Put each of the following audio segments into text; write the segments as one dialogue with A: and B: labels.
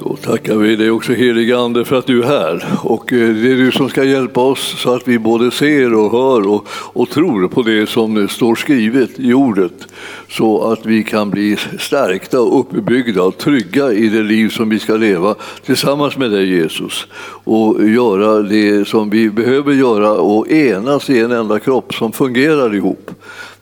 A: Då tackar vi dig också helige Ande för att du är här. Och eh, det är du som ska hjälpa oss så att vi både ser och hör och, och tror på det som eh, står skrivet i ordet. Så att vi kan bli stärkta uppbyggda och trygga i det liv som vi ska leva tillsammans med dig Jesus. Och göra det som vi behöver göra och enas i en enda kropp som fungerar ihop.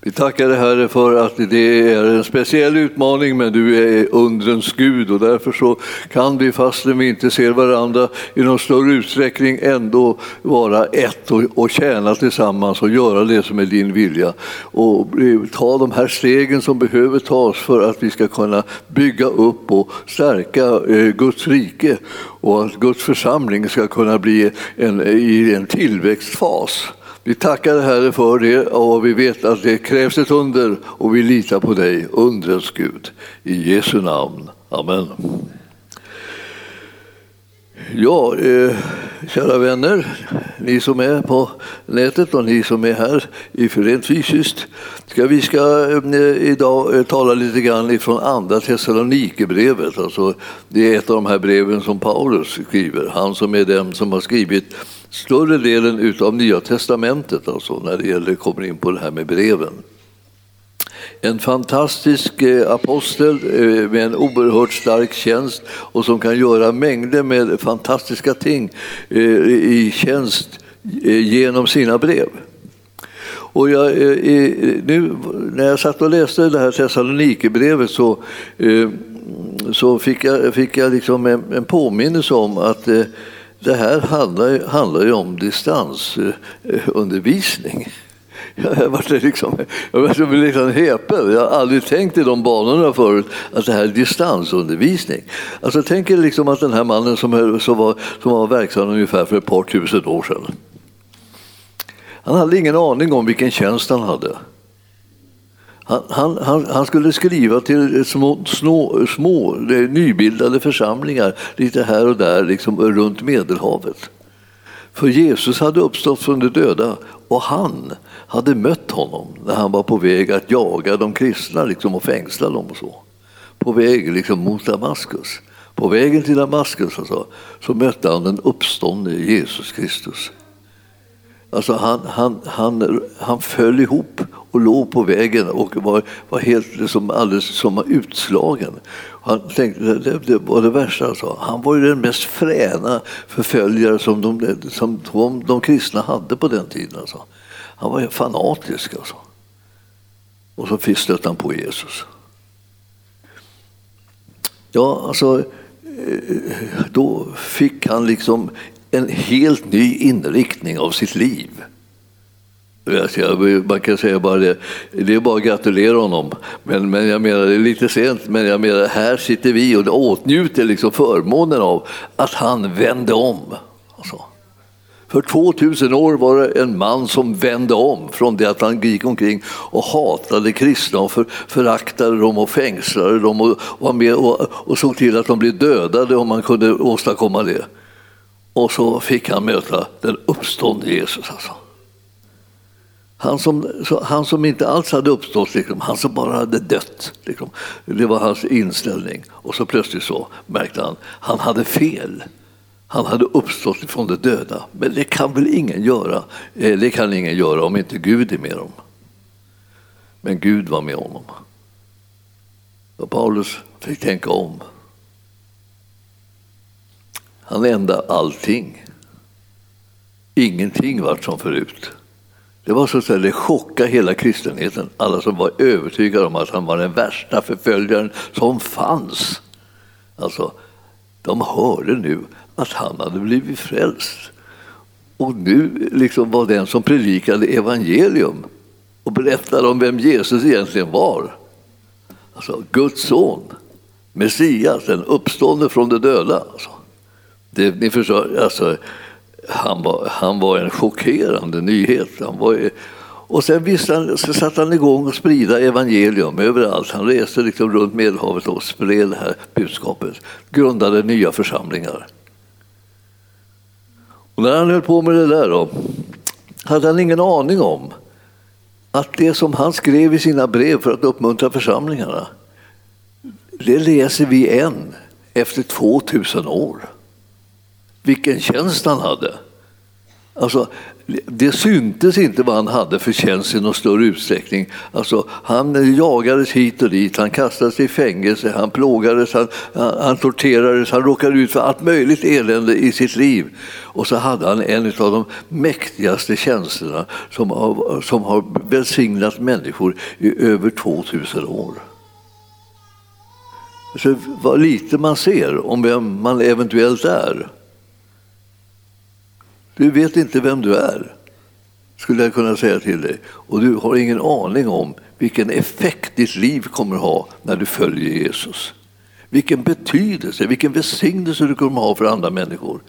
A: Vi tackar dig Herre för att det är en speciell utmaning men du är undrens Gud och därför så kan vi fastän vi inte ser varandra i någon större utsträckning ändå vara ett och, och tjäna tillsammans och göra det som är din vilja. Och ta de här stegen som behöver tas för att vi ska kunna bygga upp och stärka eh, Guds rike och att Guds församling ska kunna bli en, i en tillväxtfas. Vi tackar Herre för det och vi vet att det krävs ett under och vi litar på dig, undrens Gud. I Jesu namn. Amen. Ja, eh, kära vänner, ni som är på nätet och ni som är här rent fysiskt. Ska vi ska eh, idag eh, tala lite grann ifrån Andra Thessalonikerbrevet. Alltså, det är ett av de här breven som Paulus skriver. Han som är den som har skrivit större delen av Nya testamentet alltså, när det gäller, kommer in på det här med breven. En fantastisk eh, apostel eh, med en oerhört stark tjänst och som kan göra mängder med fantastiska ting eh, i tjänst genom sina brev. Och jag, nu, när jag satt och läste det här Thessalonikerbrevet så, så fick jag, fick jag liksom en, en påminnelse om att det här handlar, handlar ju om distansundervisning. Jag var liksom, jag var liksom häpen. Jag har aldrig tänkt i de banorna förut, att det här är distansundervisning. Alltså, tänk er liksom att den här mannen som, som, var, som var verksam ungefär för ett par tusen år sedan. Han hade ingen aning om vilken tjänst han hade. Han, han, han, skulle skriva till små, små, små nybildade församlingar lite här och där liksom runt Medelhavet. För Jesus hade uppstått från de döda och han hade mött honom när han var på väg att jaga de kristna liksom, och fängsla dem. och så. På väg liksom, mot Damaskus. På vägen till Damaskus alltså, så mötte han den uppståndne Jesus Kristus. Alltså han, han, han, han föll ihop och låg på vägen och var, var helt liksom alldeles som utslagen. Han tänkte, det, det var det värsta. Alltså. Han var ju den mest fräna förföljare som de, som de, de kristna hade på den tiden. Alltså. Han var fanatisk. Alltså. Och så stötte han på Jesus. Ja, alltså, eh, då fick han liksom en helt ny inriktning av sitt liv. Man kan säga bara det, det är bara att gratulera honom. Men, men jag menar, det är lite sent, men jag menar, här sitter vi och åtnjuter liksom förmånen av att han vände om. Alltså. För 2000 år var det en man som vände om från det att han gick omkring och hatade kristna och för, föraktade dem och fängslade dem och, var med och, och såg till att de blev dödade om man kunde åstadkomma det. Och så fick han möta den uppståndne Jesus. Alltså. Han som, han som inte alls hade uppstått, liksom, han som bara hade dött. Liksom. Det var hans inställning. Och så plötsligt så märkte han han hade fel. Han hade uppstått från de döda. Men det kan väl ingen göra? Eh, det kan ingen göra om inte Gud är med dem. Men Gud var med honom. Och Paulus fick tänka om. Han ändrade allting. Ingenting vart som förut. Det var så att det chockade hela kristenheten. Alla som var övertygade om att han var den värsta förföljaren som fanns. Alltså, de hörde nu att han hade blivit frälst. Och nu liksom var den som predikade evangelium och berättade om vem Jesus egentligen var. Alltså Guds son, Messias, den uppstående från de döda. Alltså. Det, ni förstår, alltså, han, var, han var en chockerande nyhet. Han var, och sen visste han, så satte han igång och sprida evangelium överallt. Han reste liksom runt Medelhavet och spred det här budskapet. Grundade nya församlingar. Och när han höll på med det där då, hade han ingen aning om att det som han skrev i sina brev för att uppmuntra församlingarna, det läser vi än efter 2000 år. Vilken tjänst han hade! Alltså, det syntes inte vad han hade för tjänst i någon större utsträckning. Alltså, han jagades hit och dit, han kastades i fängelse, han plågades, han, han torterades, han råkade ut för allt möjligt elände i sitt liv. Och så hade han en av de mäktigaste tjänsterna som har, som har välsignat människor i över 2000 år. Så vad lite man ser om vem man eventuellt är. Du vet inte vem du är, skulle jag kunna säga till dig. Och du har ingen aning om vilken effekt ditt liv kommer ha när du följer Jesus. Vilken betydelse, vilken välsignelse du kommer ha för andra människor.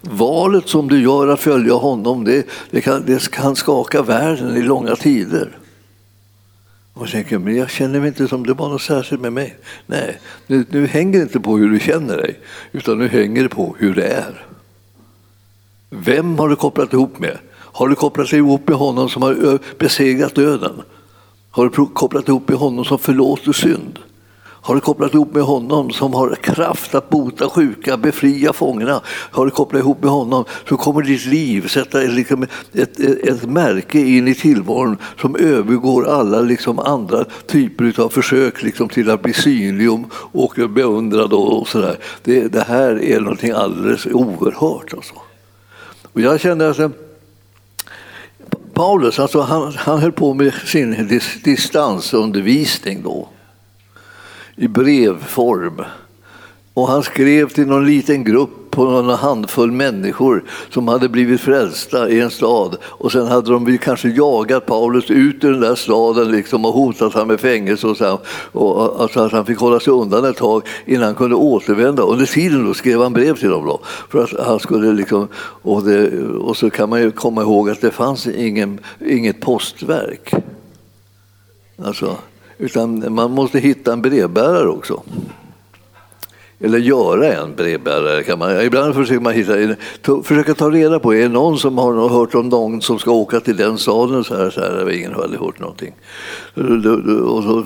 A: Valet som du gör att följa honom, det, det, kan, det kan skaka världen i långa tider. Och jag tänker, men jag känner mig inte som det var något särskilt med mig. Nej, nu, nu hänger det inte på hur du känner dig, utan nu hänger det på hur det är. Vem har du kopplat ihop med? Har du kopplat ihop med honom som har besegrat döden? Har du kopplat ihop med honom som förlåter synd? Har du kopplat ihop med honom som har kraft att bota sjuka, befria fångarna? Har du kopplat ihop med honom så kommer ditt liv sätta liksom ett, ett, ett märke in i tillvaron som övergår alla liksom andra typer av försök liksom till att bli synlig och, och beundrad och, så sådär. Det, det här är någonting alldeles oerhört. Alltså. Och jag kände att Paulus alltså han, han höll på med sin distansundervisning då i brevform. Och han skrev till någon liten grupp på någon handfull människor som hade blivit frälsta i en stad. Och sen hade de kanske jagat Paulus ut ur den där staden liksom och hotat honom med fängelse och, så, och alltså att han fick hålla sig undan ett tag innan han kunde återvända. Under tiden då skrev han brev till dem. Då, för att han skulle liksom, och, det, och så kan man ju komma ihåg att det fanns ingen, inget postverk. Alltså, utan man måste hitta en brevbärare också. Eller göra en brevbärare. Kan man. Ibland försöker man hitta, försöka ta reda på, är det någon som har hört om någon som ska åka till den staden? Så här, så här, ingen har aldrig hört någonting. Och så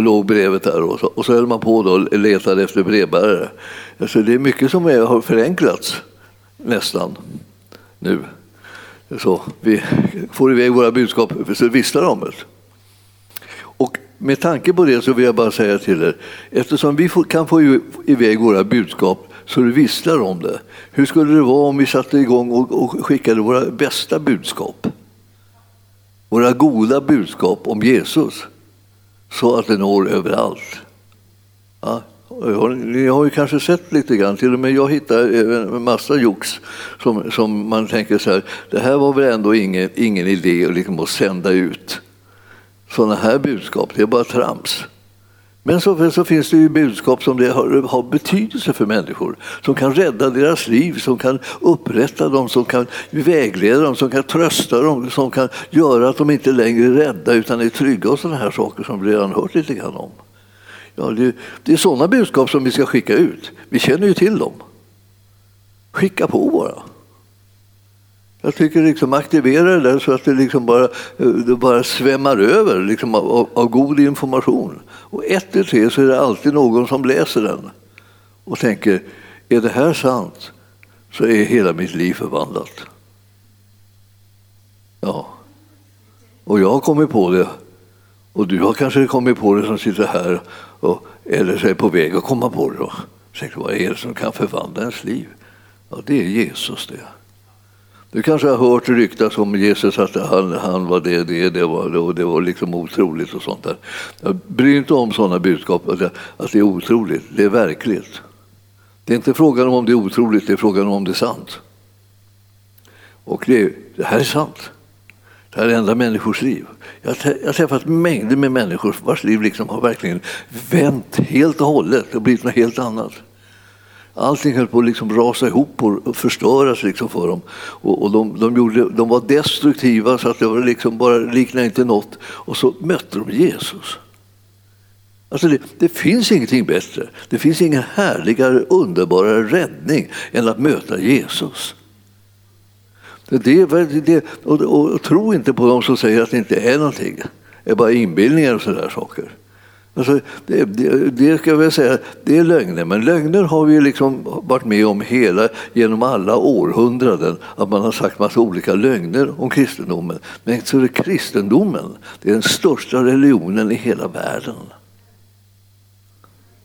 A: låg brevet där och så, och så höll man på och letade efter brevbärare. Alltså det är mycket som är, har förenklats, nästan, nu. Så vi får iväg våra budskap så visslar om det. Med tanke på det så vill jag bara säga till er, eftersom vi kan få iväg våra budskap så det visslar om det. Hur skulle det vara om vi satte igång och skickade våra bästa budskap? Våra goda budskap om Jesus så att det når överallt. Ja, ni har ju kanske sett lite grann, till och med jag hittar en massa jox som, som man tänker så här, det här var väl ändå ingen, ingen idé liksom att sända ut sådana här budskap, det är bara trams. Men så, så, finns det ju budskap som det har, har, betydelse för människor, som kan rädda deras liv, som kan upprätta dem, som kan vägleda dem, som kan trösta dem, som kan göra att de inte längre är rädda utan är trygga och sådana här saker som vi redan hört lite grann om. Ja, det, det är sådana budskap som vi ska skicka ut. Vi känner ju till dem. Skicka på bara. Jag tycker liksom aktivera det där så att det liksom bara, eh, det bara svämmar över liksom av, av, god information. Och ett till tre så är det alltid någon som läser den och tänker, är det här sant så är hela mitt liv förvandlat. Ja. Och jag har kommit på det. Och du har kanske kommit på det som sitter här och, eller så är på väg att komma på det. Då. Tänkte, vad är det som kan förvandla ens liv? Ja, det är Jesus det. Du kanske har hört ryktas om Jesus att han, han var det, det, det var, och det var liksom otroligt och sånt där. Jag bryr inte om sådana budskap, att det, att det är otroligt. Det är verkligt. Det är inte frågan om det är otroligt, det är frågan om det är sant. Och det, det här är sant. Det här ändrar människors liv. Jag har träffat mängder med människor vars liv liksom har verkligen vänt helt och hållet och blivit något helt annat. Allting höll på att liksom rasa ihop och förstöras liksom för dem. Och, och de, de, gjorde, de, var destruktiva så att det var liksom bara liknade inte något. Och så mötte de Jesus. Alltså det, det, finns ingenting bättre. Det finns ingen härligare, underbarare räddning än att möta Jesus. Det, det, det och, och, och, tro inte på dem som säger att det inte är någonting. Det är bara inbildningar och sådana saker. Alltså, det, det, det, ska jag säga, det är lögner, men lögner har vi liksom varit med om hela, genom alla århundraden. Att man har sagt massa olika lögner om kristendomen. Men så är det kristendomen, det är den största religionen i hela världen.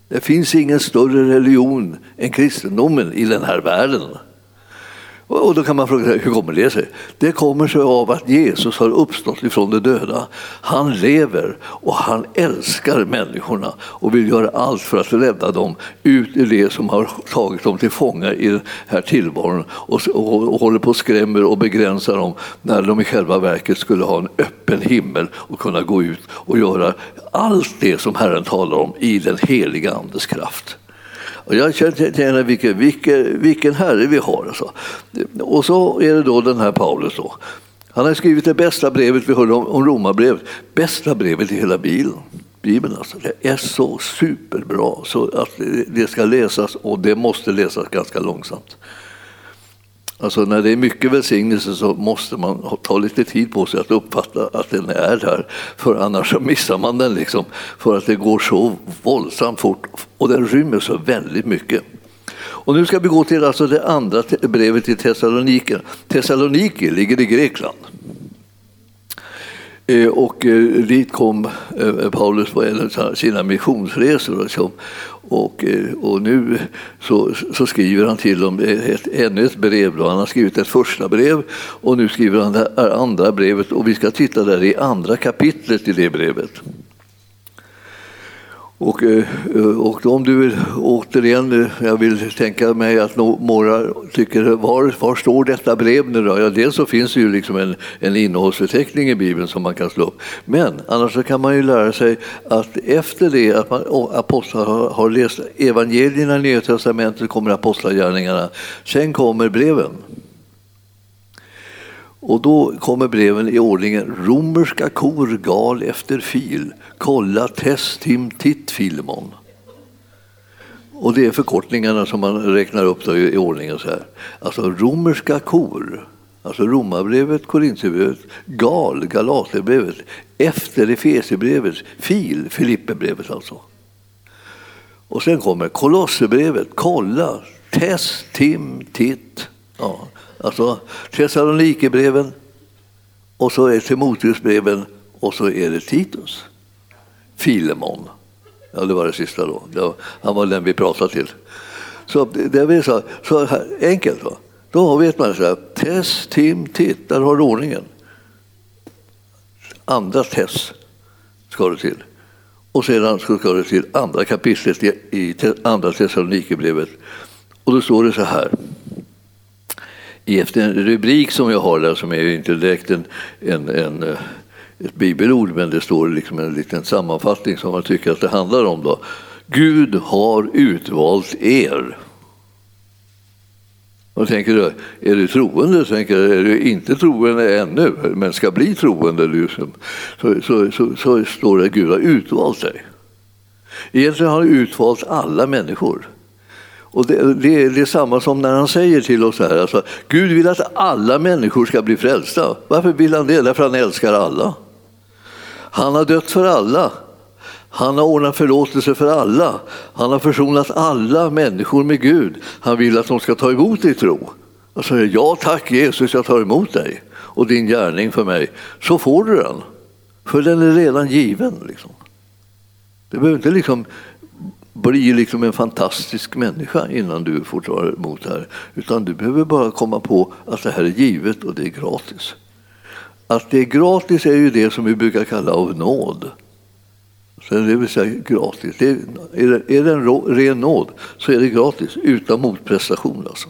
A: Det finns ingen större religion än kristendomen i den här världen. Och då kan man fråga sig, hur kommer det sig? Det kommer sig av att Jesus har uppstått ifrån de döda. Han lever och han älskar människorna och vill göra allt för att rädda dem ut ur det som har tagit dem till fånga i den här tillvaron och, och, och håller på och skrämmer och begränsar dem när de i själva verket skulle ha en öppen himmel och kunna gå ut och göra allt det som Herren talar om i den heliga Andes kraft. Och jag känner vilken, vilken, vilken herre vi har. Alltså. Och så är det då den här Paulus. Då. Han har skrivit det bästa brevet vi hörde om, om Romarbrevet. Bästa brevet i hela Bibeln. Bibeln alltså. Det är så superbra så att det ska läsas och det måste läsas ganska långsamt. Alltså när det är mycket välsignelse så måste man ta lite tid på sig att uppfatta att den är där. För annars missar man den liksom. För att det går så våldsamt fort och den rymmer så väldigt mycket. Och nu ska vi gå till alltså det andra brevet till Thessaloniken. Thessaloniki ligger i Grekland. Eh, och eh, dit kom eh, Paulus på en av sina missionsresor. Och, eh, och nu så, så, skriver han till dem ett, ännu ett brev. Då. Han har skrivit ett första brev och nu skriver han det andra brevet och vi ska titta där i andra kapitlet i det brevet. Och, eh, och om du vill, återigen, eh, jag vill tänka mig att några tycker, var, var står detta brev nu då? Ja, dels så finns det ju liksom en, en innehållsförteckning i Bibeln som man kan slå upp. Men annars så kan man ju lära sig att efter det att man, apostlar har, har läst evangelierna i Nya Testamentet kommer apostlagärningarna. Sen kommer breven. Och då kommer breven i ordningen romerska kor gal efter fil, kolla test tim filmon. Och det är förkortningarna som man räknar upp då i ordningen så här. Alltså romerska kor, alltså romarbrevet, korintierbrevet, gal, galaterbrevet, efter efesierbrevet, fil, filipperbrevet alltså. Och sen kommer kolosserbrevet, kolla, test, tim, titt. Ja. Alltså Thessalonikerbreven och så är Timoteusbreven och så är det Titus. Filemon. Ja, det var det sista då. Det var, han var den vi pratade till. Så det är så, så här, enkelt. Va? Då vet man så här, Tess, tim, titt, där har du ordningen. Andra Tess ska det till. Och sedan ska det till andra kapitlet i andra Thessalonikerbrevet. Och då står det så här efter en rubrik som jag har där, som är inte direkt en, en, en, eh, ett bibelord, men det står liksom en liten sammanfattning som man tycker att det handlar om. Då. Gud har utvalt er. Och tänker du, är du troende? Tänker du, är du inte troende ännu, men ska bli troende, liksom, så, så, så, så står det att Gud har utvalt dig. Egentligen har han utvalt alla människor. Och det, det, det, är samma som när han säger till oss här, alltså, Gud vill att alla människor ska bli frälsta. Varför vill han det? Därför han älskar alla. Han har dött för alla. Han har ordnat förlåtelse för alla. Han har försonat alla människor med Gud. Han vill att de ska ta emot i tro. Och säger ja tack Jesus, jag tar emot dig och din gärning för mig. Så får du den, för den är redan given. Liksom. Du behöver inte liksom bli liksom en fantastisk människa innan du får ta emot det här. Utan du behöver bara komma på att det här är givet och det är gratis. Att det är gratis är ju det som vi brukar kalla av nåd. Så det vill säga gratis. Det är, är det en ren nåd så är det gratis, utan motprestation. Alltså.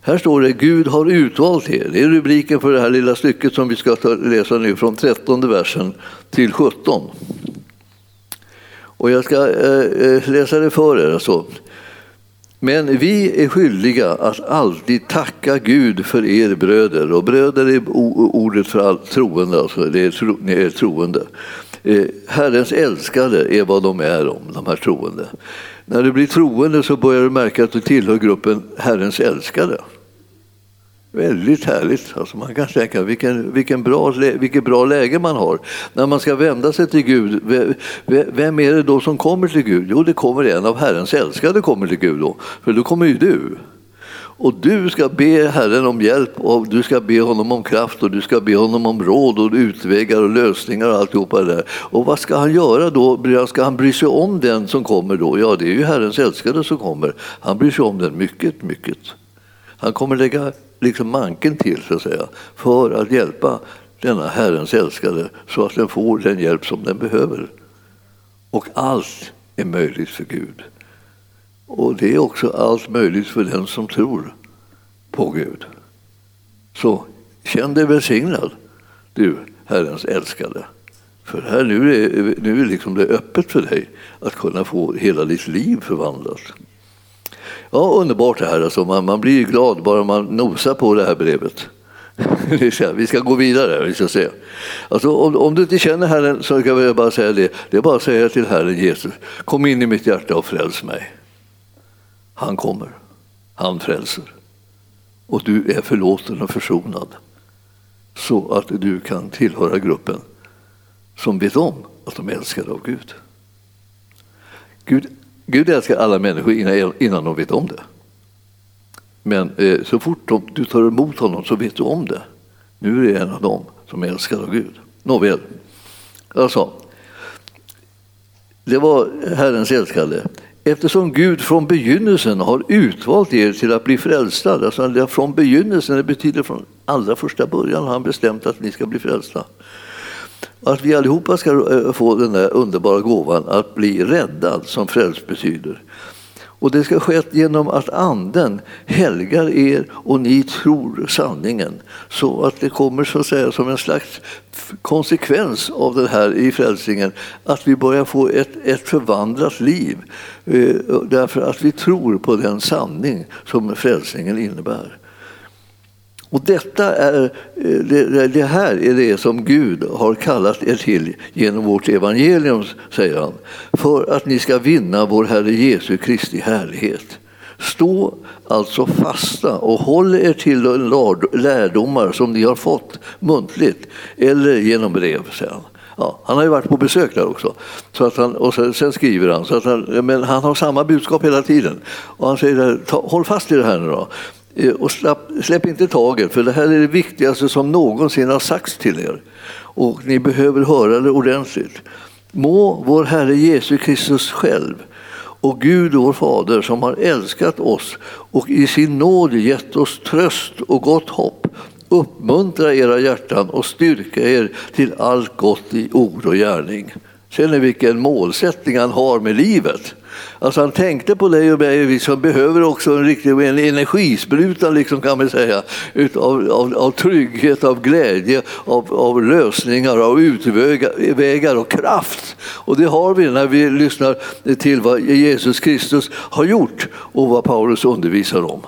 A: Här står det Gud har utvalt er. Det är rubriken för det här lilla stycket som vi ska läsa nu från 13 versen till 17. Och jag ska eh, eh, läsa det för er. Alltså. Men vi är skyldiga att alltid tacka Gud för er bröder. Och bröder är ordet för allt troende, alltså det är, tro, ni är troende. Eh, Herrens älskade är vad de är om, de här troende. När du blir troende så börjar du märka att du tillhör gruppen Herrens älskade. Väldigt härligt. Alltså man kan tänka vilken, vilken bra, vilket bra läge man har. När man ska vända sig till Gud, vem är det då som kommer till Gud? Jo, det kommer en av Herrens älskade kommer till Gud då, för då kommer ju du. Och du ska be Herren om hjälp och du ska be honom om kraft och du ska be honom om råd och utvägar och lösningar och alltihopa det där. Och vad ska han göra då? Ska han bry sig om den som kommer då? Ja, det är ju Herrens älskade som kommer. Han bryr sig om den mycket, mycket. Han kommer lägga liksom manken till så att säga för att hjälpa denna Herrens älskade så att den får den hjälp som den behöver. Och allt är möjligt för Gud. Och det är också allt möjligt för den som tror på Gud. Så känn dig välsignad, du Herrens älskade. För här nu är, nu är liksom det öppet för dig att kunna få hela ditt liv förvandlat. Ja, underbart det här. Alltså, man, man blir glad bara man nosar på det här brevet. vi ska gå vidare, vi ska se. Alltså, om, om, du inte känner Herren så kan jag bara säga det. Det är bara att säga till Herren Jesus, kom in i mitt hjärta och fräls mig. Han kommer, han frälser. Och du är förlåten och försonad. Så att du kan tillhöra gruppen som vet om att de är älskade av Gud. Gud Gud älskar alla människor innan, de vet om det. Men eh, så fort du tar emot honom så vet du om det. Nu är du en av dem som är älskad av Gud. Nåväl, alltså, det var Herrens älskade. Eftersom Gud från begynnelsen har utvalt er till att bli frälsta, alltså från begynnelsen, det betyder från allra första början har han bestämt att ni ska bli frälsta att vi allihopa ska eh, få den där underbara gåvan att bli räddad, som frälst betyder. Och det ska ske genom att Anden helgar er och ni tror sanningen. Så att det kommer så att säga som en slags konsekvens av det här i frälsningen att vi börjar få ett, ett förvandlat liv. Eh, därför att vi tror på den sanning som frälsningen innebär. Och detta är, eh, det här är det som Gud har kallat er till genom vårt evangelium, säger han, för att ni ska vinna vår Herre Jesu Kristi härlighet. Stå alltså fasta och håll er till de lärdomar som ni har fått muntligt eller genom brev, säger han. Ja, han har ju varit på besök där också. Så att han, och sen, sen skriver han, så att han, men han har samma budskap hela tiden. Och han säger, ta, håll fast i det här nu då. Eh, och slapp, släpp inte taget, för det här är det viktigaste som någonsin har sagts till er. Och ni behöver höra det ordentligt. Må vår Herre Jesus Kristus själv och Gud vår Fader som har älskat oss och i sin nåd gett oss tröst och gott hopp uppmuntra era hjärtan och styrka er till allt gott i ord och gärning. Ser ni vilken målsättning han har med livet? Alltså han tänkte på dig och mig, vi som behöver också en riktig en energispruta liksom kan man säga, av, av, av trygghet, av glädje, av, av lösningar, av utvägar och kraft. Och det har vi när vi lyssnar till vad Jesus Kristus har gjort och vad Paulus undervisar om.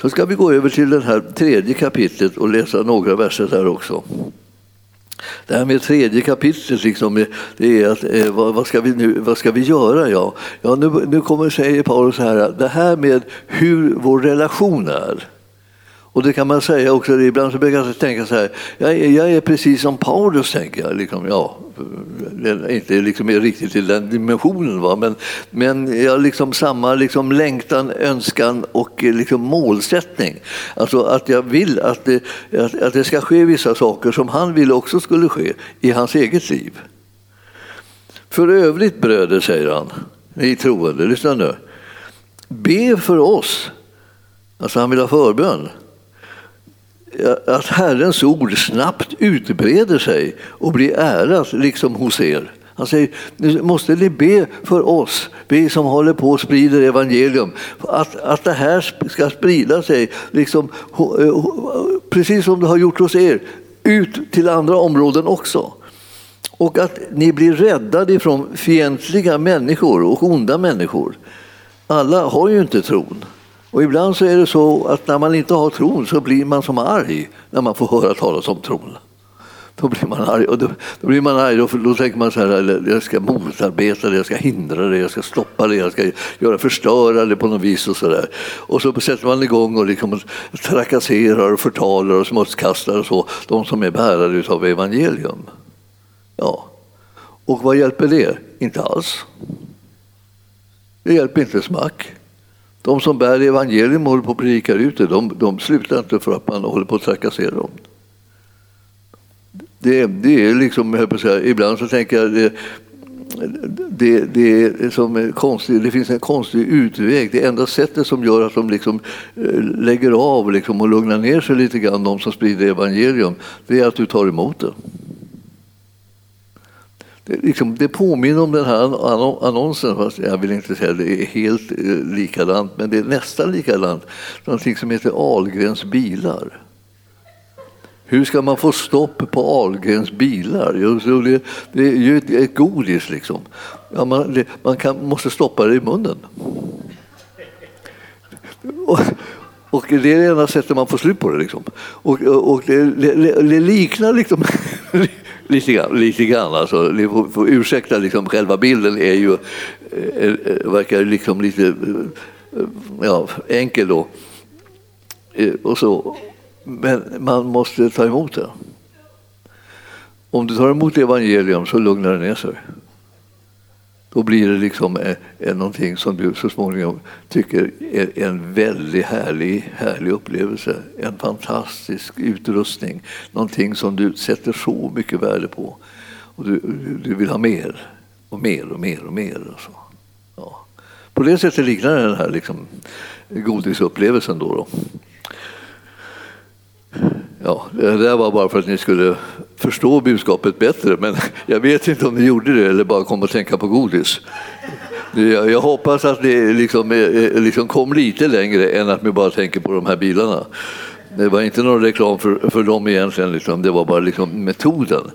A: Så ska vi gå över till det här tredje kapitlet och läsa några verser där också. Det här med tredje kapitlet, liksom, det är att eh, vad, vad, ska vi nu, vad ska vi göra? Ja, ja nu, nu kommer säger Paulus här, det här med hur vår relation är. Och det kan man säga också, ibland så brukar jag tänka så här, jag är, jag är precis som Paulus tänker jag. Liksom, ja, inte liksom riktigt i den dimensionen, va? Men, men jag har liksom samma liksom längtan, önskan och liksom målsättning. Alltså att jag vill att det, att, att det ska ske vissa saker som han ville också skulle ske i hans eget liv. För övrigt bröder, säger han, ni troende, lyssna nu. Be för oss, alltså han vill ha förbön att Herrens ord snabbt utbreder sig och blir ärat liksom hos er. Han säger, nu måste ni be för oss, vi som håller på och sprider evangelium, att, att det här ska sprida sig, liksom, eh, precis som det har gjort hos er, ut till andra områden också. Och att ni blir räddade ifrån fientliga människor och onda människor. Alla har ju inte tron. Och ibland så är det så att när man inte har tron så blir man som arg när man får höra talas om tron. Då blir man arg. Och då, då blir man arg då, då tänker man så här, jag ska motarbeta det, jag ska hindra det, jag ska stoppa det, jag ska göra förstöra det på något vis. Och så, där. och så sätter man igång och liksom trakasserar och förtalar och smutskastar och så, de som är bärare av evangelium. Ja. Och vad hjälper det? Inte alls. Det hjälper inte smack. De som bär evangelium och håller på att predika ut det, de, de slutar inte för att man håller på att trakassera dem. Det, det är liksom, jag på säga, ibland så tänker jag det, det, det, är som konstig, det finns en konstig utväg. Det enda sättet som gör att de liksom eh, lägger av liksom och lugnar ner sig lite grann, de som sprider evangelium, det är att du tar emot det. Det, liksom, det påminner om den här annonsen, fast jag vill inte säga att det är helt eh, likadant, men det är nästan likadant. Någonting som heter Ahlgrens bilar. Hur ska man få stopp på Ahlgrens bilar? Det, det är ju ett, ett godis liksom. Ja, man, det, man kan, måste stoppa det i munnen. Och, och det är det enda sättet man får slut på det. Liksom. Och, och det, det, det liknar liksom lite grann. Lite grann alltså. Ni får, får ursäkta, liksom, själva bilden är ju, eh, eh, verkar liksom lite eh, ja, enkel då. Och så. Men man måste ta emot det. Om du tar emot evangelium så lugnar det ner sig. Då blir det liksom eh, eh, någonting som du så småningom tycker är en väldigt härlig, härlig upplevelse. En fantastisk utrustning. Någonting som du sätter så mycket värde på. Och du, du vill ha mer och mer och mer och mer. Och så. Ja. På det sättet liknar den här liksom, godisupplevelsen. Då, då. Ja, det där var bara för att ni skulle förstå budskapet bättre, men jag vet inte om ni gjorde det eller bara kom att tänka på godis. Jag hoppas att ni liksom, eh, eh, liksom kom lite längre än att ni bara tänker på de här bilarna. Det var inte någon reklam för, för dem egentligen, liksom. det var bara liksom metoden.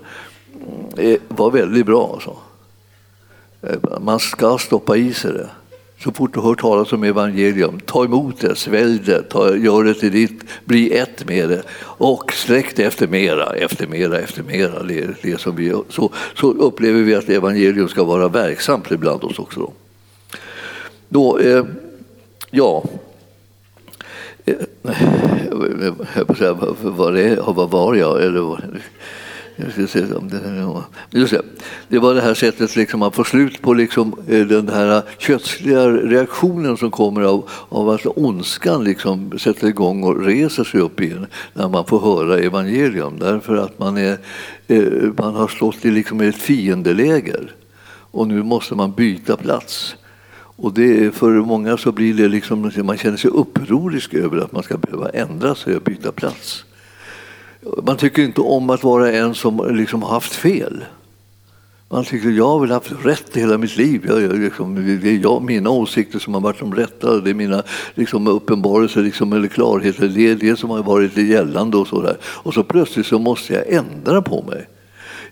A: Det var väldigt bra. Alltså. Man ska stoppa i sig det. Så fort du hör talas om evangelium, ta emot det, svälj det, ta, gör det till ditt, bli ett med det och sträck det efter mera, efter mera, efter mera. Det, det som vi, så, så upplever vi att evangelium ska vara verksamt ibland oss också. Då, då eh, ja, eh, eh, Jag jag på säga, vad, var jag? Eller, jag? Eller, Just det. det var det här sättet liksom att få slut på liksom eh, den här kötsliga reaktionen som kommer av, av att ondskan liksom sätter igång och reser sig upp igen när man får höra evangelium. Därför att man, är, eh, man har stått i liksom ett fiendeläger och nu måste man byta plats. Och det, för många så blir det liksom, man känner sig upprorisk över att man ska behöva ändra sig och byta plats. Man tycker inte om att vara en som liksom har haft fel. Man tycker jag har väl haft rätt hela mitt liv. Jag, jag, liksom, det är jag, mina åsikter som har varit de rätta. Det är mina liksom, uppenbarelser liksom, eller klarheter. Det är det som har varit det gällande. Och så, där. och så plötsligt så måste jag ändra på mig.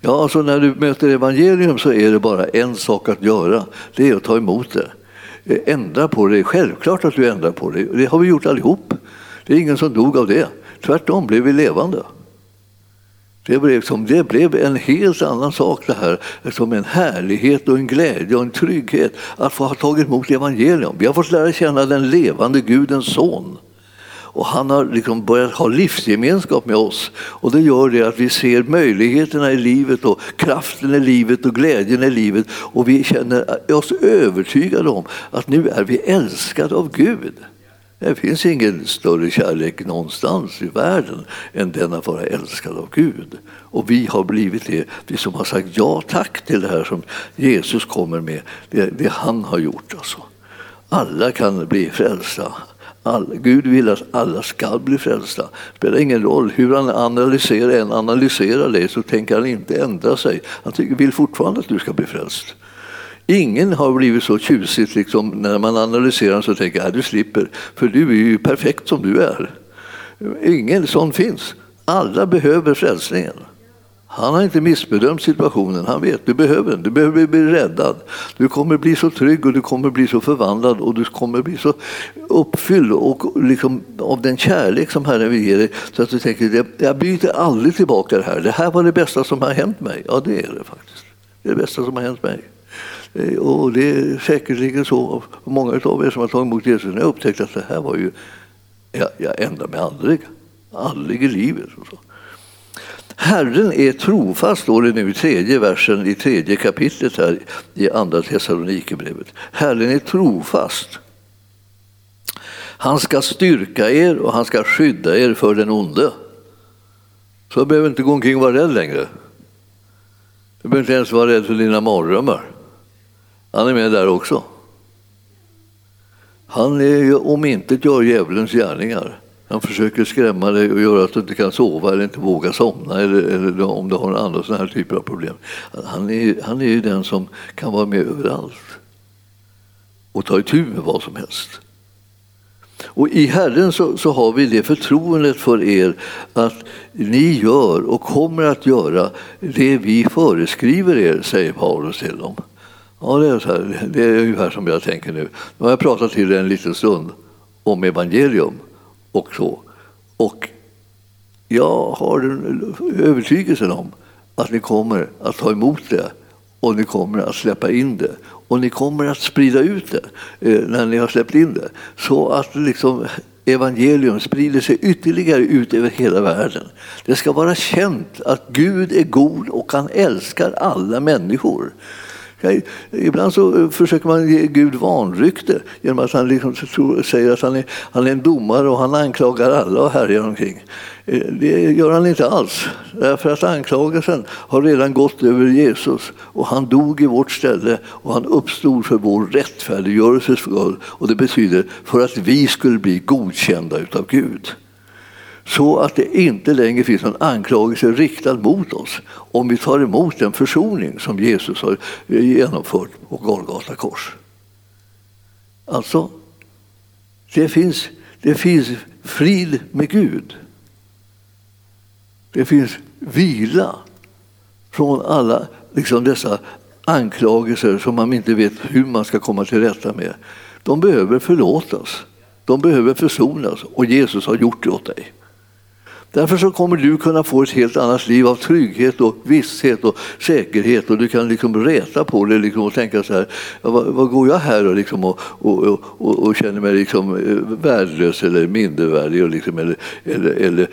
A: Ja, alltså när du möter evangelium så är det bara en sak att göra. Det är att ta emot det. Ändra på det. Självklart att du ändrar på det. Det har vi gjort allihop. Det är ingen som dog av det. Tvärtom blev vi levande. Det blev, som, det blev en helt annan sak det här, som en härlighet och en glädje och en trygghet att få ha tagit emot evangelium. Vi har fått lära känna den levande Gudens son. Och han har liksom börjat ha livsgemenskap med oss. Och det gör det att vi ser möjligheterna i livet och kraften i livet och glädjen i livet. Och vi känner oss övertygade om att nu är vi älskade av Gud. Det finns ingen större kärlek någonstans i världen än den att vara älskad av Gud. Och vi har blivit det, vi som har sagt ja tack till det här som Jesus kommer med, det, det han har gjort. Alltså. Alla kan bli frälsta. All, Gud vill att alla ska bli frälsta. Det spelar ingen roll hur han analyserar, än analyserar det så tänker han inte ändra sig. Han vill fortfarande att du ska bli frälst. Ingen har blivit så tjusigt liksom, när man analyserar så tänker jag att du slipper, för du är ju perfekt som du är. Ingen sån finns. Alla behöver frälsningen. Han har inte missbedömt situationen. Han vet du behöver den. Du behöver bli räddad. Du kommer bli så trygg och du kommer bli så förvandlad och du kommer bli så uppfylld och liksom av den kärlek som Herren vill ge dig så att du tänker jag byter aldrig tillbaka det här. Det här var det bästa som har hänt mig. Ja, det är det faktiskt. Det är det bästa som har hänt mig. Eh, och det är säkerligen så för många av er som har tagit emot Jesus har upptäckt att det här var ju, jag, jag ändrar mig aldrig. Aldrig i livet. Och så. Herren är trofast, står det nu i tredje versen i tredje kapitlet här i andra Thessalonikerbrevet. Herren är trofast. Han ska styrka er och han ska skydda er för den onde. Så jag behöver inte gå omkring och vara rädd längre. Du behöver inte ens vara rädd för dina mardrömmar. Han är med där också. Han är om inte gör djävulens gärningar. Han försöker skrämma dig och göra att du inte kan sova eller inte vågar somna eller, eller om du har andra sådana här typer av problem. Han är, han är ju den som kan vara med överallt och ta itu med vad som helst. Och I Herren så, så, har vi det förtroendet för er att ni gör och kommer att göra det vi föreskriver er, säger Paulus till dem. Ja, det är, så här, det är ungefär som jag tänker nu. Nu har jag pratat till dig en liten stund om evangelium och så. Och jag har övertygelsen om att ni kommer att ta emot det och ni kommer att släppa in det och ni kommer att sprida ut det eh, när ni har släppt in det. Så att liksom evangelium sprider sig ytterligare ut över hela världen. Det ska vara känt att Gud är god och han älskar alla människor. Ibland så eh, försöker man ge Gud vanrykte genom att han liksom säger att han är, han är en domare och han anklagar alla och härjar omkring. Eh, det gör han inte alls, därför att anklagelsen har redan gått över Jesus och han dog i vårt ställe och han uppstod för vår rättfärdiggörelses skull. Och det betyder för att vi skulle bli godkända utav Gud så att det inte längre finns någon anklagelse riktad mot oss om vi tar emot den försoning som Jesus har eh, genomfört på Golgata kors. Alltså, det finns, det finns frid med Gud. Det finns vila från alla liksom dessa anklagelser som man inte vet hur man ska komma till rätta med. De behöver förlåtas, de behöver försonas och Jesus har gjort det åt dig. Därför så kommer du kunna få ett helt annat liv av trygghet och visshet och säkerhet. Och du kan liksom räta på det liksom och tänka så här, vad, vad går jag här och, liksom och, och, och, och, känner mig liksom eh, värdelös eller mindervärdig och liksom, eller, eller, eller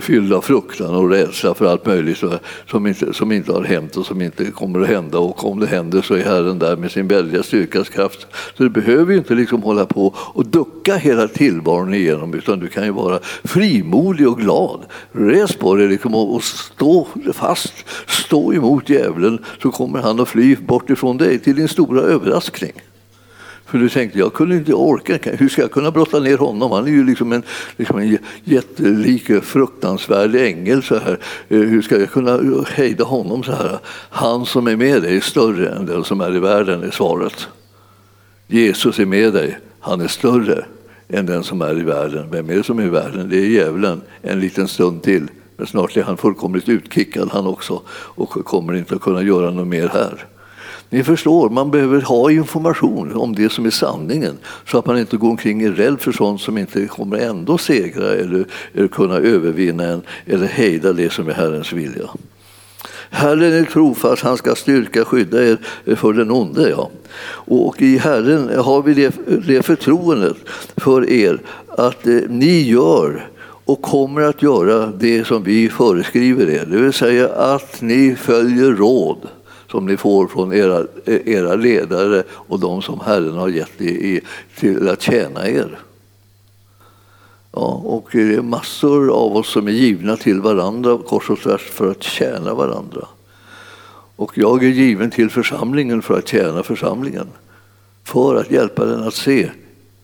A: fylld av fruktan och rädsla för allt möjligt som inte, som inte har hänt och som inte kommer att hända. Och om det händer så är Herren där med sin väldiga styrkas kraft. Så du behöver ju inte liksom hålla på och ducka hela tillvaron igenom utan du kan ju vara frimodig och glad. Res på dig liksom och stå fast. Stå emot djävulen så kommer han att fly bort ifrån dig till din stora överraskning. För du tänkte, jag kunde inte orka, hur ska jag kunna brotta ner honom? Han är ju liksom en, liksom en jättelik, fruktansvärd ängel. Så här. Eh, hur ska jag kunna hejda honom så här? Han som är med dig är större än den som är i världen, är svaret. Jesus är med dig, han är större än den som är i världen. Vem är det som är i världen? Det är djävulen en liten stund till. Men snart är han fullkomligt utkickad han också och kommer inte att kunna göra något mer här. Ni förstår, man behöver ha information om det som är sanningen så att man inte går omkring i rädd för sånt som inte kommer ändå segra eller, eller kunna övervinna en eller hejda det som är Herrens vilja. Herren är trofast, han ska styrka skydda er för den onde. Ja. Och i Herren har vi det, det förtroendet för er att eh, ni gör och kommer att göra det som vi föreskriver er. Det vill säga att ni följer råd som ni får från era, eh, era ledare och de som Herren har gett er till att tjäna er. Ja, och det är massor av oss som är givna till varandra kors och tvärs för att tjäna varandra. Och jag är given till församlingen för att tjäna församlingen. För att hjälpa den att se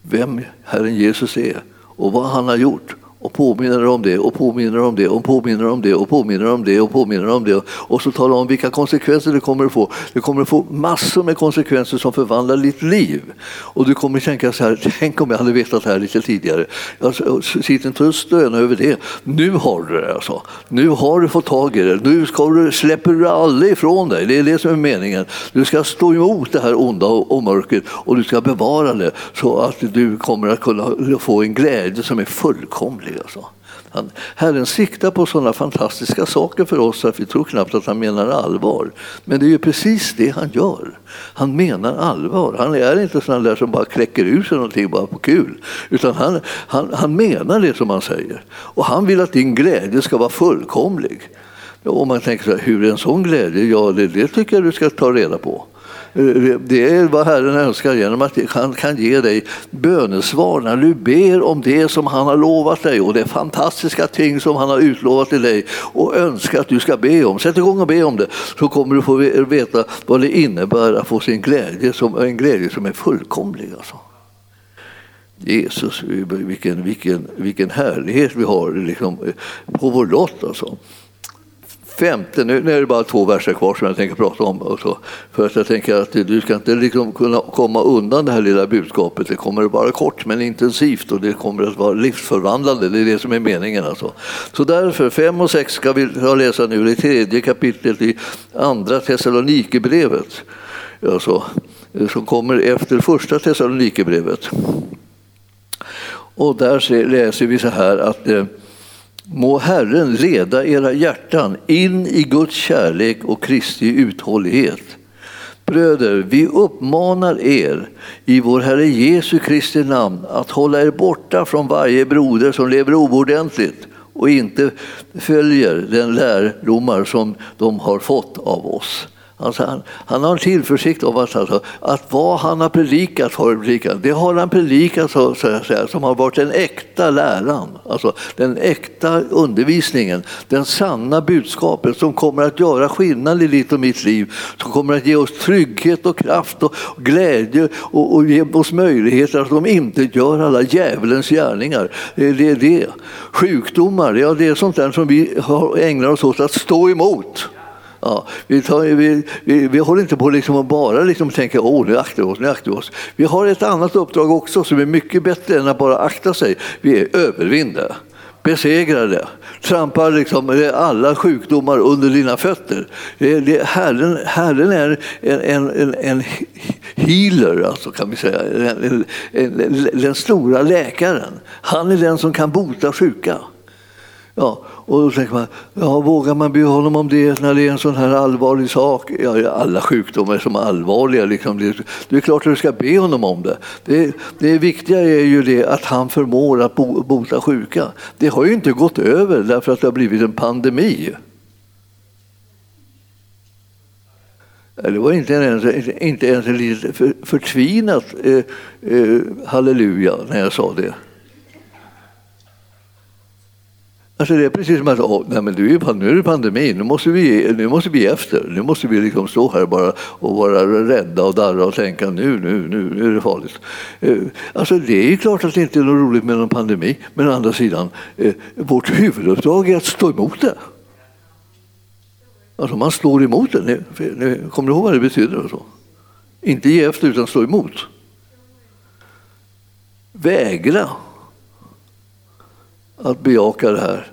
A: vem Herren Jesus är och vad han har gjort och påminner om det och påminner om det och påminner om det och påminner om det och påminner om det och så talar om vilka konsekvenser det kommer att få. Det kommer att få massor med konsekvenser som förvandlar ditt liv. Och du kommer att tänka så här, tänk om jag hade vetat det här lite tidigare. Alltså, sitt inte och stöna över det. Nu har du det alltså. Nu har du fått tag i det. Nu ska du, släpper du aldrig ifrån dig. Det är det som är meningen. Du ska stå emot det här onda och mörkret och du ska bevara det så att du kommer att kunna få en glädje som är fullkomlig. Alltså. Han, Herren siktar på sådana fantastiska saker för oss att vi tror knappt att han menar allvar. Men det är ju precis det han gör. Han menar allvar. Han är inte sån där som bara kläcker ur sig någonting bara på kul. Utan han, han, han menar det som han säger. Och han vill att din glädje ska vara fullkomlig. Och man tänker så här, hur är en sån glädje? Ja, det, det tycker jag du ska ta reda på. Eh, det är vad Herren önskar genom att han kan ge dig bönesvar när du ber om det som han har lovat dig och det är fantastiska ting som han har utlovat till dig och önskar att du ska be om. Sätt igång och be om det så kommer du få veta vad det innebär att få sin glädje, en glädje som är fullkomlig. Alltså. Jesus, vilken, vilken, vilken härlighet vi har liksom, på vår lott. Alltså femte, nu, nu är det bara två verser kvar som jag tänker prata om. Också, för att jag tänker att du ska inte liksom kunna komma undan det här lilla budskapet. Det kommer att vara kort men intensivt och det kommer att vara livsförvandlande. Det är det som är meningen. Alltså. Så därför, fem och sex ska vi läsa nu, det tredje kapitlet i andra Thessalonikerbrevet. Alltså, som kommer efter första Thessalonikerbrevet. Och där läser vi så här att eh, Må Herren leda era hjärtan in i Guds kärlek och Kristi uthållighet. Bröder, vi uppmanar er i vår Herre Jesu Kristi namn att hålla er borta från varje broder som lever oordentligt och inte följer den lärdomar som de har fått av oss. Alltså han, han har en tillförsikt om att, alltså, att vad han har predikat, har predikat det har han predikat så, så att säga, som har varit den äkta läran, alltså den äkta undervisningen, den sanna budskapet som kommer att göra skillnad i ditt och mitt liv, som kommer att ge oss trygghet och kraft och glädje och, och ge oss möjligheter att de inte gör alla djävulens gärningar. Det är det. Sjukdomar, ja, det är sånt där som vi ägnar oss åt att stå emot. Ja, vi, tar, vi, vi, vi håller inte på liksom att bara liksom tänka åh nu aktar vi oss, nu aktar vi oss. Vi har ett annat uppdrag också som är mycket bättre än att bara akta sig. Vi är övervinda, besegrade, trampar liksom alla sjukdomar under dina fötter. Det, det, herren, herren är en, en, en, en healer, alltså, kan vi säga. En, en, den stora läkaren. Han är den som kan bota sjuka. Ja, och då tänker man, ja, vågar man be honom om det när det är en sån här allvarlig sak? Ja, alla sjukdomar är som allvarliga. Liksom. Det, det är klart att du ska be honom om det. det. Det viktiga är ju det att han förmår att bota sjuka. Det har ju inte gått över därför att det har blivit en pandemi. Det var inte ens, inte ens ett litet förtvinat eh, eh, halleluja när jag sa det. Alltså det är precis som att åh, nej men du är, nu är det pandemi, nu måste vi, nu måste vi efter. Nu måste vi liksom stå här bara och vara rädda och darra och tänka nu, nu, nu, nu är det farligt. Eh, alltså det är klart att det inte är något roligt med någon pandemi, men å andra sidan, eh, vårt huvuduppdrag är att stå emot det. Alltså man står emot det. Kommer du ihåg vad det betyder? Så? Inte ge efter utan stå emot. Vägra att bejaka det här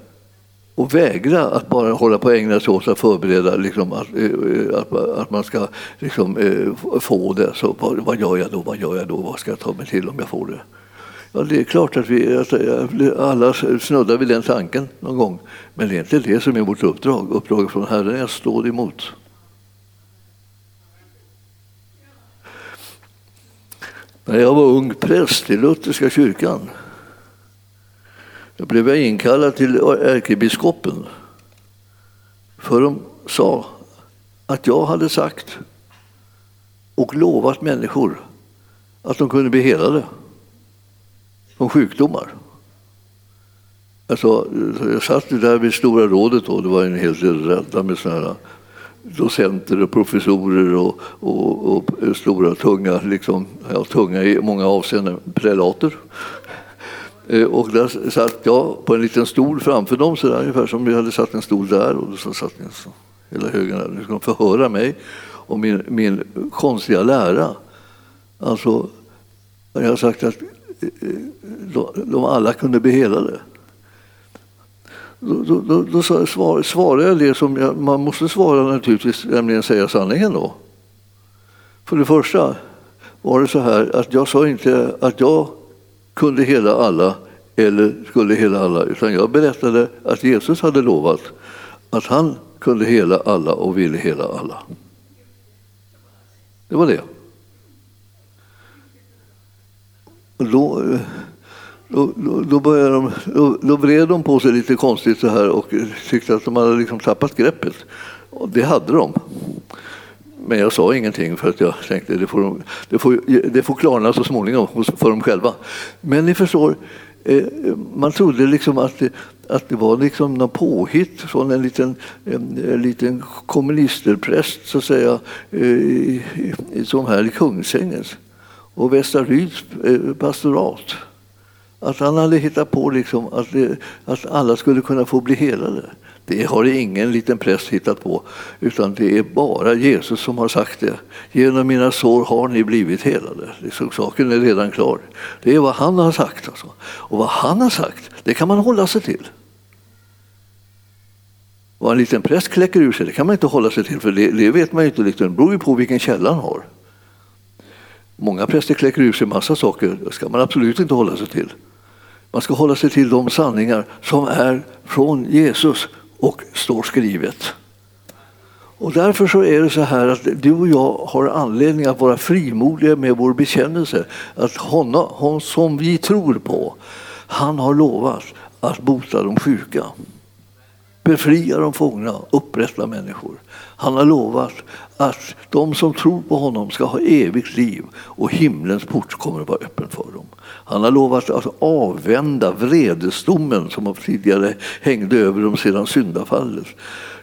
A: och vägra att bara hålla på och ägna sig åt att förbereda liksom, att, eh, eh, att, att, man ska liksom, eh, få det. Så vad, vad, gör jag då? Vad gör jag då? Vad ska jag ta mig till om jag får det? Ja, det är klart att vi alla snuddar vid den tanken någon gång. Men det är inte det som är vårt uppdrag. Uppdraget från Herren är att stå emot. När jag var ung präst i Lutherska kyrkan då blev jag inkallad till ärkebiskopen. För de sa att jag hade sagt och lovat människor att de kunde bli helade från sjukdomar. Alltså, jag satt där vid Stora rådet och det var en hel del rädda med sådana docenter och professorer och, och, och stora, tunga, liksom, ja, tunga i många avseenden, prelater Eh, och där satt jag på en liten stol framför dem, så där, ungefär som vi hade satt en stol där. Och så satt jag så, hela högen där. Nu ska de få höra mig och min, min konstiga lära. Alltså, jag har sagt att eh, de, de alla kunde bli helade. Då, då, då, då svar, svarade jag det som jag, man måste svara naturligtvis, nämligen säga sanningen då. För det första var det så här att jag sa inte att jag kunde hela alla eller skulle hela alla, utan jag berättade att Jesus hade lovat att han kunde hela alla och ville hela alla. Det var det. Då, då, då, började de, då, då vred de på sig lite konstigt så här och tyckte att de hade liksom tappat greppet. Och det hade de. Men jag sa ingenting för att jag tänkte att det får, det får, det får klarna så småningom för dem själva. Men ni förstår, Eh, man trodde liksom att det, att det var liksom något påhitt från en liten, en, en liten kommunisterpräst så att säga, eh, som här i Kungsängens och Västra Ryds eh, pastorat. Att han hade hittat på liksom att, det, att alla skulle kunna få bli helade. Det har ingen liten präst hittat på, utan det är bara Jesus som har sagt det. Genom mina sår har ni blivit helade. Liksom, saken är redan klar. Det är vad han har sagt. Alltså. Och vad han har sagt, det kan man hålla sig till. Vad en liten präst kläcker ur sig, det kan man inte hålla sig till, för det, det vet man ju inte. Liksom. Det beror ju på vilken källa han har. Många präster kläcker ur sig massa saker, det ska man absolut inte hålla sig till. Man ska hålla sig till de sanningar som är från Jesus och står skrivet. Och därför så är det så här att du och jag har anledning att vara frimodiga med vår bekännelse. Att honom, hon som vi tror på, han har lovat att bota de sjuka befria de fångna, upprätta människor. Han har lovat att de som tror på honom ska ha evigt liv och himlens port kommer att vara öppen för dem. Han har lovat att avvända vredesdomen som tidigare hängde över dem sedan syndafallet.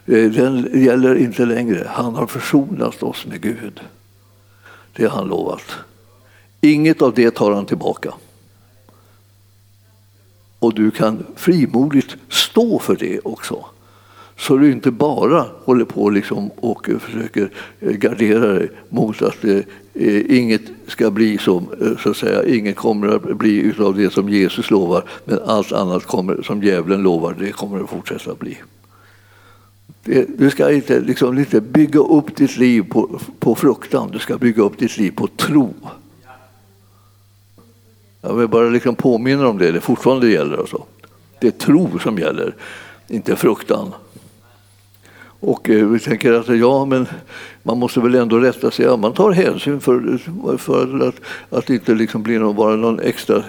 A: Eh, den gäller inte längre. Han har försonat oss med Gud. Det har han lovat. Inget av det tar han tillbaka och du kan frimodigt stå för det också. Så du inte bara håller på liksom och försöker eh, gardera dig mot att eh, eh, inget ska bli som, så att säga, inget kommer att bli utav det som Jesus lovar, men allt annat kommer, som djävulen lovar, det kommer att fortsätta bli. Det, du ska inte, liksom, inte bygga upp ditt liv på, på fruktan, du ska bygga upp ditt liv på tro. Jag vill bara liksom påminna om det, det fortfarande gäller. Alltså. Det är tro som gäller, inte fruktan. Och eh, vi tänker att ja, men man måste väl ändå rätta sig. Ja, man tar hänsyn för, för att, att det inte liksom blir någon, bara någon extra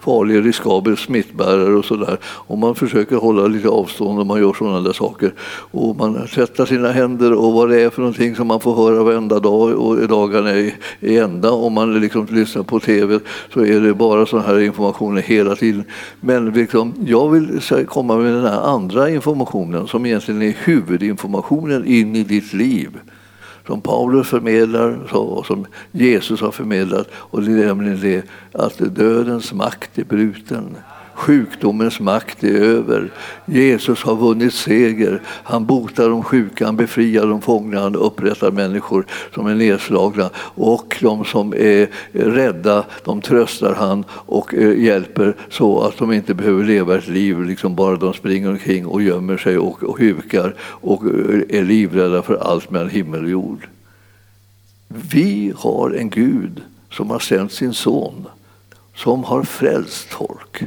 A: farlig, riskabel smittbärare och sådär. Och man försöker hålla lite avstånd och man gör sådana där saker. Och man tvättar sina händer och vad det är för någonting som man får höra varenda dag och dagarna är i ända. Om man liksom lyssnar på tv så är det bara sådana här informationer hela tiden. Men liksom, jag vill komma med den här andra informationen som egentligen är huvudinformationen in i ditt liv som Paulus förmedlar och som Jesus har förmedlat. Och det är nämligen det att dödens makt är bruten. Sjukdomens makt är över. Jesus har vunnit seger. Han botar de sjuka, han befriar de fångna, han upprättar människor som är nedslagna. Och de som är rädda, de tröstar han och eh, hjälper så att de inte behöver leva ett liv liksom bara de springer omkring och gömmer sig och, och hukar och eh, är livrädda för allt mellan himmel och jord. Vi har en Gud som har sänt sin son som har frälst folk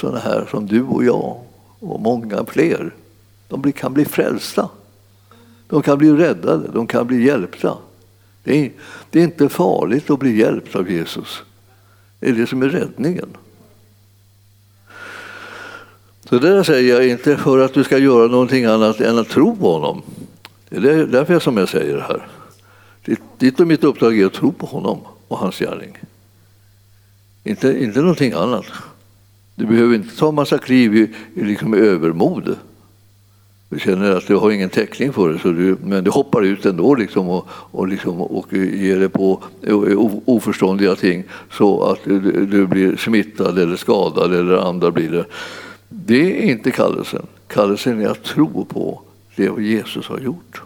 A: sådana här som du och jag och många fler. De kan bli frälsta. De kan bli räddade, de kan bli hjälpta. Det är, det är inte farligt att bli hjälpt av Jesus. Det är det som är räddningen. Så det där säger jag inte för att du ska göra någonting annat än att tro på honom. Det är därför som jag säger det här. Ditt och mitt uppdrag är att tro på honom och hans gärning. Inte, inte någonting annat. Du behöver inte ta en massa kliv i, i liksom övermod. Du känner att du har ingen täckning för det, så du, men du hoppar ut ändå liksom och, och, liksom, och ger dig på oförståndiga ting så att du, du blir smittad eller skadad eller andra blir det. Det är inte kallelsen. Kallelsen är att tro på det Jesus har gjort.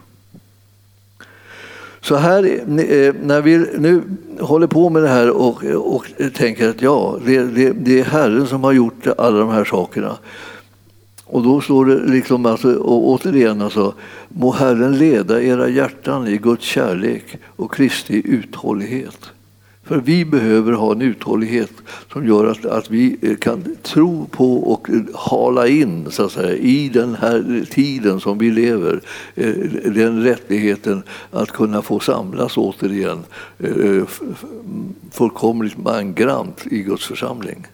A: Så här, eh, när vi nu håller på med det här och, och tänker att ja, det, det, det, är Herren som har gjort alla de här sakerna. Och då står det liksom, alltså, och återigen, alltså, må Herren leda era hjärtan i Guds kärlek och Kristi uthållighet. För vi behöver ha en uthållighet som gör att, att vi kan tro på och hala in så att säga, i den här tiden som vi lever eh, den rättigheten att kunna få samlas återigen eh, fullkomligt mangrant i Guds församling.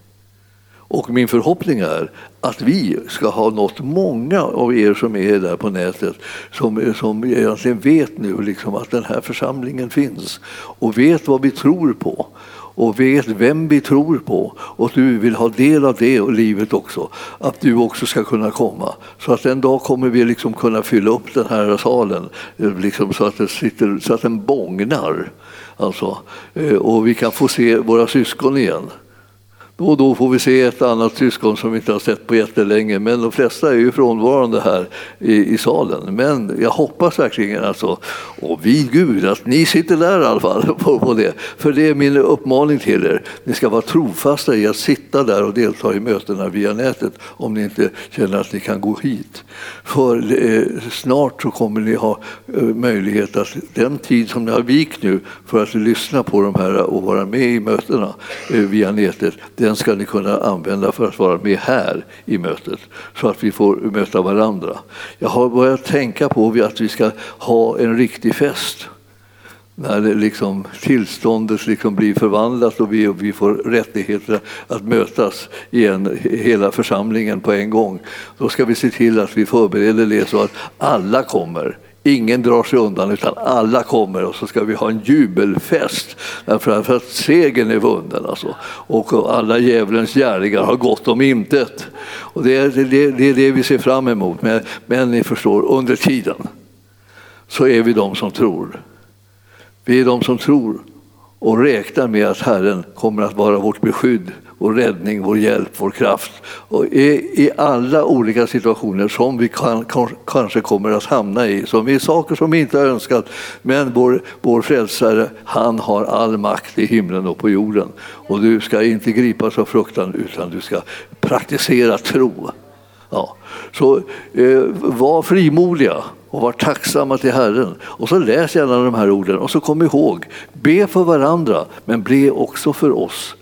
A: Och min förhoppning är att vi ska ha nått många av er som är där på nätet som, som egentligen vet nu liksom att den här församlingen finns och vet vad vi tror på och vet vem vi tror på och du vill ha del av det och livet också, att du också ska kunna komma. Så att en dag kommer vi liksom kunna fylla upp den här salen eh, liksom så, att det sitter, så att den bångnar. Alltså, eh, och vi kan få se våra syskon igen. Då och då får vi se ett annat syskon som vi inte har sett på jättelänge, men de flesta är ju frånvarande här i, i salen. Men jag hoppas verkligen alltså, och vid Gud, att ni sitter där i alla fall på, på det. För det är min uppmaning till er. Ni ska vara trofasta i att sitta där och delta i mötena via nätet om ni inte känner att ni kan gå hit. För eh, snart så kommer ni ha eh, möjlighet att den tid som ni har vikt nu för att lyssna på de här och vara med i mötena eh, via nätet, den ska ni kunna använda för att vara med här i mötet så att vi får möta varandra. Jag har börjat tänka på att vi ska ha en riktig fest när det liksom, tillståndet liksom blir förvandlat och vi, och vi får rättigheter att mötas igen, hela församlingen på en gång. Då ska vi se till att vi förbereder det så att alla kommer Ingen drar sig undan utan alla kommer och så ska vi ha en jubelfest därför att segern är vunnen alltså. och alla djävulens gärningar har gått om intet. Och det, är det, det är det vi ser fram emot. Men, men ni förstår, under tiden så är vi de som tror. Vi är de som tror och räknar med att Herren kommer att vara vårt beskydd vår räddning, vår hjälp, vår kraft. Och i, alla olika situationer som vi kan, kanske kommer att hamna i, som är saker som vi inte har önskat. Men vår, vår frälsare, han har all makt i himlen och på jorden. Och du ska inte gripas av fruktan utan du ska praktisera tro. Ja. Så eh, var frimodiga och var tacksamma till Herren. Och så läs gärna de här orden och så kom ihåg, be för varandra men be också för oss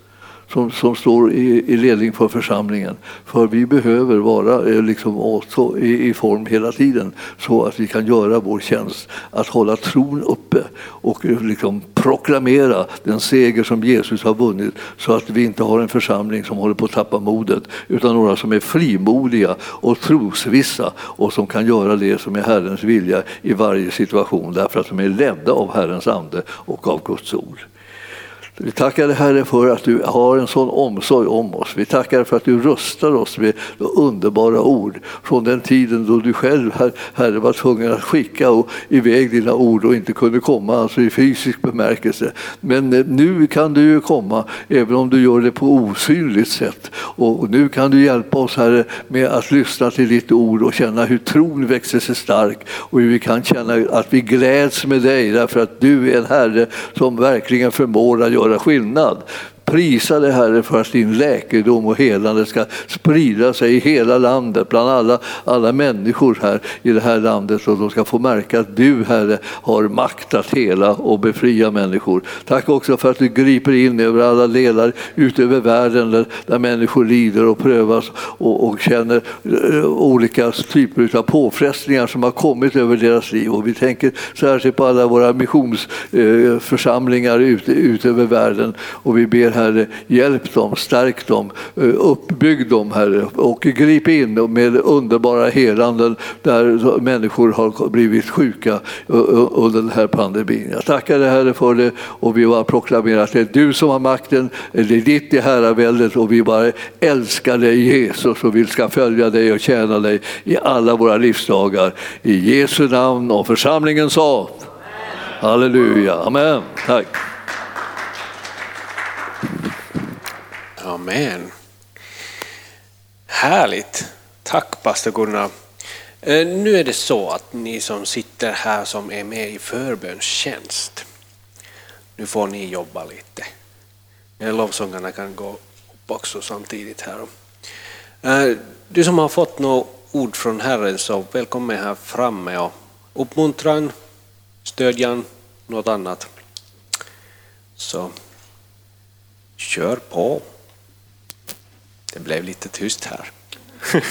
A: som, som står i, i ledning för församlingen. För vi behöver vara eh, liksom också i, i, form hela tiden så att vi kan göra vår tjänst, att hålla tron uppe och eh, liksom proklamera den seger som Jesus har vunnit så att vi inte har en församling som håller på att tappa modet utan några som är frimodiga och trosvissa och som kan göra det som är Herrens vilja i varje situation därför att de är ledda av Herrens ande och av Guds ord. Vi tackar dig Herre för att du har en sån omsorg om oss. Vi tackar för att du rustar oss med underbara ord från den tiden då du själv Herre var tvungen att skicka iväg dina ord och inte kunde komma alltså i fysisk bemärkelse. Men eh, nu kan du ju komma även om du gör det på osynligt sätt. Och nu kan du hjälpa oss Herre med att lyssna till ditt ord och känna hur tron växer sig stark och hur vi kan känna att vi gläds med dig därför att du är en Herre som verkligen förmår att göra göra skillnad. Prisa dig Herre för att din läkedom och helande ska sprida sig i hela landet bland alla, alla människor här i det här landet så de ska få märka att du Herre har makt att hela och befria människor. Tack också för att du griper in över alla delar ut över världen där, där människor lider och prövas och, och känner eh, olika typer av påfrestningar som har kommit över deras liv. Och vi tänker särskilt på alla våra missionsförsamlingar uh, ute ut över världen och vi ber Herre, hjälp dem, stärk dem, eh, uppbygg dem Herre och grip in med underbara helanden där människor har blivit sjuka eh, eh, under den här pandemin. Jag tackar dig Herre för det och vi bara proklamerar att det är du som har makten, det är ditt i herraväldet och vi bara älskar dig Jesus och vi ska följa dig och tjäna dig i alla våra livsdagar. I Jesu namn och församlingen sa Halleluja, amen. Tack.
B: Amen. Härligt. Tack pastor Gunnar. Eh, nu är det så att ni som sitter här som är med i förbönstjänst, nu får ni jobba lite. Eh, lovsångarna kan gå upp också samtidigt här. Eh, du som har fått några ord från Herren så välkommen här framme och uppmuntran, stödjan, något annat. Så kör på. Det blev lite tyst här.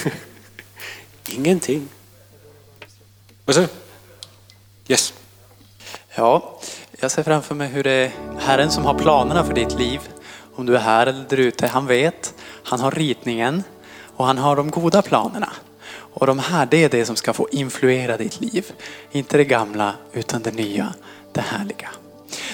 B: Ingenting. Vad sa du? Yes.
C: Ja, jag ser framför mig hur det är Herren som har planerna för ditt liv. Om du är här eller där ute, han vet. Han har ritningen och han har de goda planerna. Och de här, det är det som ska få influera ditt liv. Inte det gamla, utan det nya, det härliga.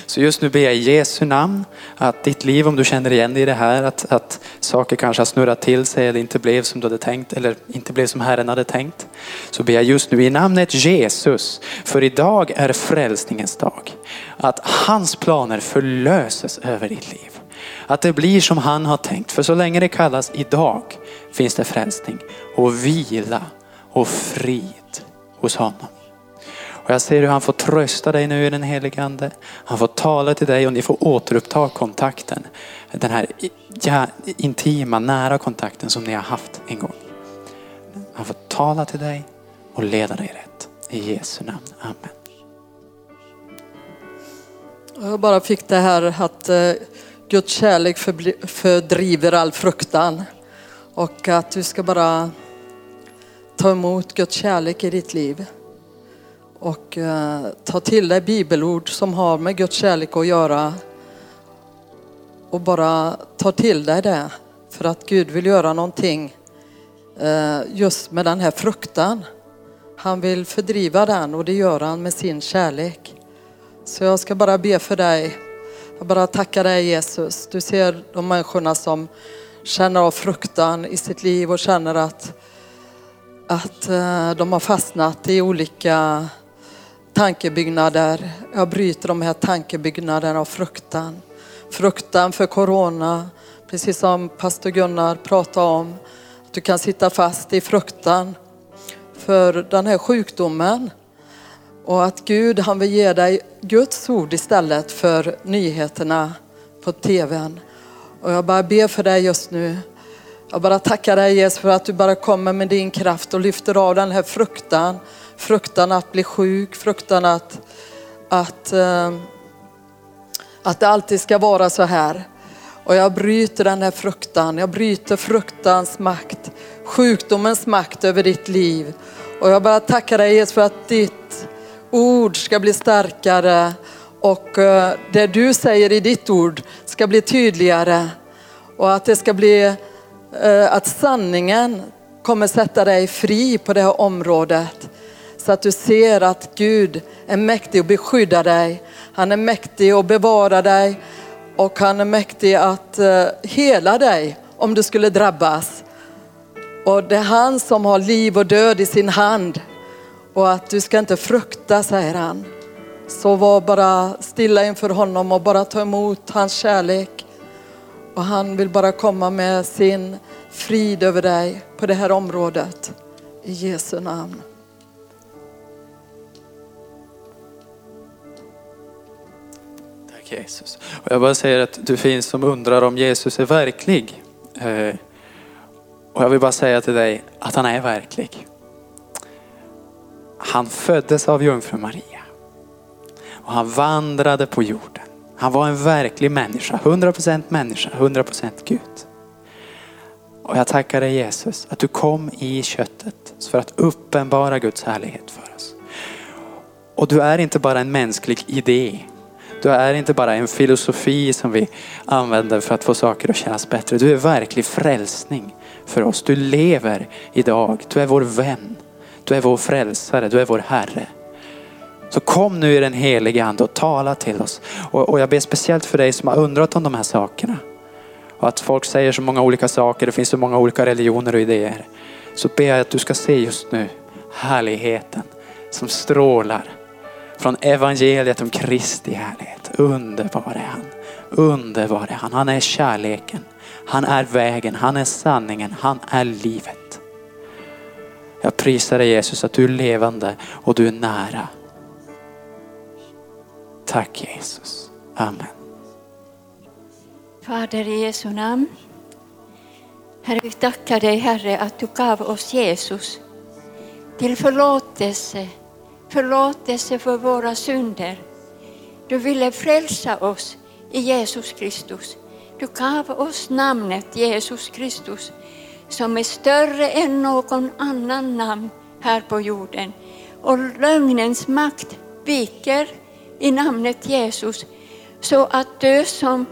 C: Så just nu ber jag i Jesu namn att ditt liv, om du känner igen dig i det här, att, att saker kanske har snurrat till sig eller inte blev som du hade tänkt eller inte blev som Herren hade tänkt. Så ber jag just nu i namnet Jesus, för idag är frälsningens dag. Att hans planer förlöses över ditt liv. Att det blir som han har tänkt. För så länge det kallas idag finns det frälsning och vila och frid hos honom. Och jag ser hur han får trösta dig nu i den helige Ande. Han får tala till dig och ni får återuppta kontakten. Den här intima, nära kontakten som ni har haft en gång. Han får tala till dig och leda dig rätt. I Jesu namn. Amen.
D: Jag bara fick det här att eh, Guds kärlek fördriver all fruktan. Och att du ska bara ta emot Guds kärlek i ditt liv. Och uh, ta till dig bibelord som har med Guds kärlek att göra. Och bara ta till dig det. För att Gud vill göra någonting eh, just med den här fruktan. Han vill fördriva den och det gör han med sin kärlek. Så jag ska bara be för dig. Jag bara tackar dig Jesus. Du ser de människorna som känner av fruktan i sitt liv och känner att, att eh, de har fastnat i olika tankebyggnader. Jag bryter de här tankebyggnaderna av fruktan. Fruktan för corona, precis som pastor Gunnar pratade om. Att du kan sitta fast i fruktan för den här sjukdomen. Och att Gud han vill ge dig Guds ord istället för nyheterna på tvn. Och jag bara ber för dig just nu. Jag bara tackar dig Jesus för att du bara kommer med din kraft och lyfter av den här fruktan fruktan att bli sjuk, fruktan att, att, eh, att det alltid ska vara så här. Och jag bryter den här fruktan, jag bryter fruktans makt, sjukdomens makt över ditt liv. Och jag bara tackar dig Jesus för att ditt ord ska bli starkare och eh, det du säger i ditt ord ska bli tydligare. Och att det ska bli, eh, att sanningen kommer sätta dig fri på det här området. Så att du ser att Gud är mäktig att beskydda dig. Han är mäktig att bevara dig och han är mäktig att eh, hela dig om du skulle drabbas. Och det är han som har liv och död i sin hand. Och att du ska inte frukta, säger han. Så var bara stilla inför honom och bara ta emot hans kärlek. Och han vill bara komma med sin frid över dig på det här området. I Jesu namn.
C: Tack Jesus. Och jag bara säger att du finns som undrar om Jesus är verklig. Eh, och jag vill bara säga till dig att han är verklig. Han föddes av jungfru Maria. Och han vandrade på jorden. Han var en verklig människa, 100% människa, 100% Gud. Och jag tackar dig Jesus att du kom i köttet för att uppenbara Guds härlighet för oss. Och du är inte bara en mänsklig idé du är inte bara en filosofi som vi använder för att få saker att kännas bättre. Du är verklig frälsning för oss. Du lever idag. Du är vår vän. Du är vår frälsare. Du är vår Herre. Så kom nu i den heliga Ande och tala till oss. Och, och jag ber speciellt för dig som har undrat om de här sakerna. Och att folk säger så många olika saker, det finns så många olika religioner och idéer. Så ber jag att du ska se just nu härligheten som strålar från evangeliet om Kristi härlighet. Underbar är han. Underbar är han. Han är kärleken. Han är vägen. Han är sanningen. Han är livet. Jag prisar dig Jesus att du är levande och du är nära. Tack Jesus. Amen.
E: Fader i Jesu namn. Herre, vi tackar dig Herre att du gav oss Jesus till förlåtelse, förlåtelse för våra synder. Du ville frälsa oss i Jesus Kristus. Du gav oss namnet Jesus Kristus som är större än någon annan namn här på jorden. Och lögnens makt viker i namnet Jesus så att du som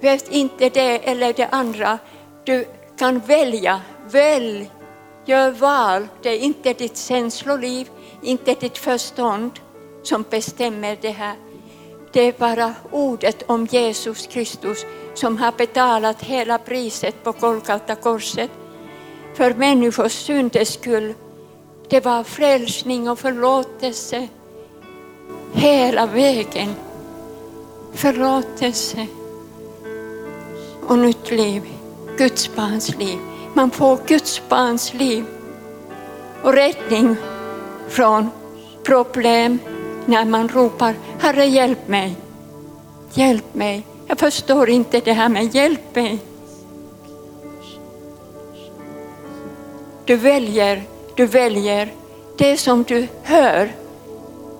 E: vet inte det eller det andra, du kan välja. Välj, gör val. Det är inte ditt känsloliv, inte ditt förstånd som bestämmer det här. Det är bara ordet om Jesus Kristus som har betalat hela priset på Golgata korset för människors synders skull. Det var frälsning och förlåtelse hela vägen. Förlåtelse och nytt liv. Guds barns liv. Man får Guds barns liv och räddning från problem när man ropar Herre hjälp mig. Hjälp mig. Jag förstår inte det här men hjälp mig. Du väljer, du väljer det som du hör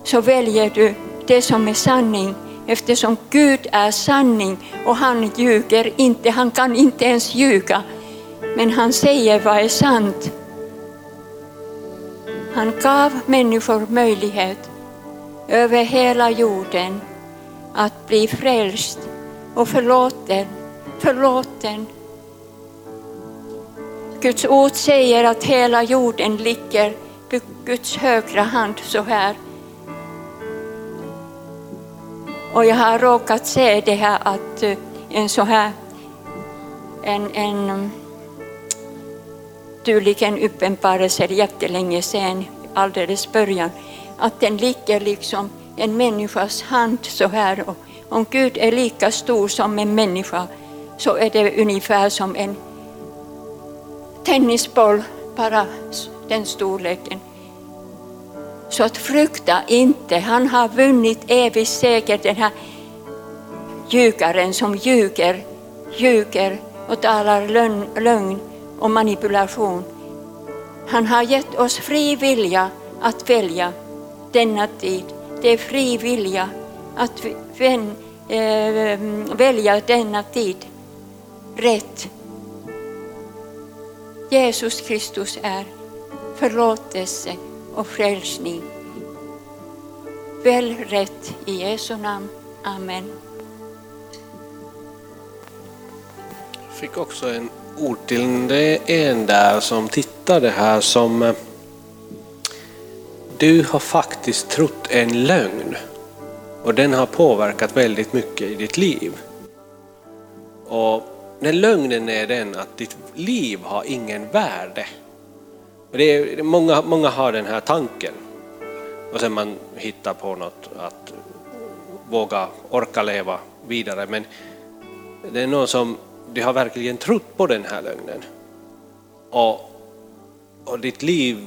E: så väljer du det som är sanning eftersom Gud är sanning och han ljuger inte, han kan inte ens ljuga. Men han säger vad är sant. Han gav människor möjlighet över hela jorden att bli frälst och förlåten. förlåten. Guds ord säger att hela jorden ligger på Guds högra hand så här. Och jag har råkat se det här att eh, en så här en, en tydligen uppenbarelse jättelänge sedan, alldeles början, att den ligger liksom en människas hand så här. Och om Gud är lika stor som en människa så är det ungefär som en tennisboll, bara den storleken. Så att frukta inte, han har vunnit evig seger, den här ljugaren som ljuger, ljuger och talar lögn, lögn och manipulation. Han har gett oss fri vilja att välja denna tid. Det är fri vilja att vän, äh, välja denna tid rätt. Jesus Kristus är förlåtelse och frälsning. Välj rätt i Jesu namn. Amen.
B: Jag fick också en ord till en där som tittade här som eh, du har faktiskt trott en lögn och den har påverkat väldigt mycket i ditt liv. Och den lögnen är den att ditt liv har ingen värde. Det är, många, många har den här tanken och sen man hittar på något att våga orka leva vidare. Men det är någon som de har verkligen trott på den här lögnen. Och, och ditt liv,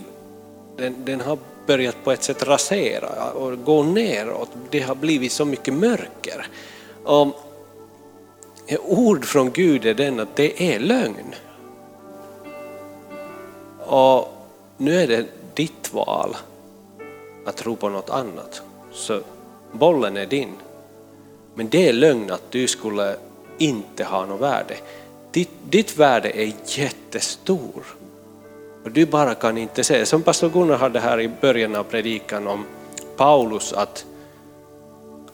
B: den, den har börjat på ett sätt rasera och gå neråt. Det har blivit så mycket mörker. Och ord från Gud är den att det är lögn. Och nu är det ditt val att tro på något annat. Så bollen är din. Men det är lögn att du skulle inte har något värde. Ditt, ditt värde är jättestor. Och du bara kan inte se. Som pastor Gunnar hade här i början av predikan om Paulus att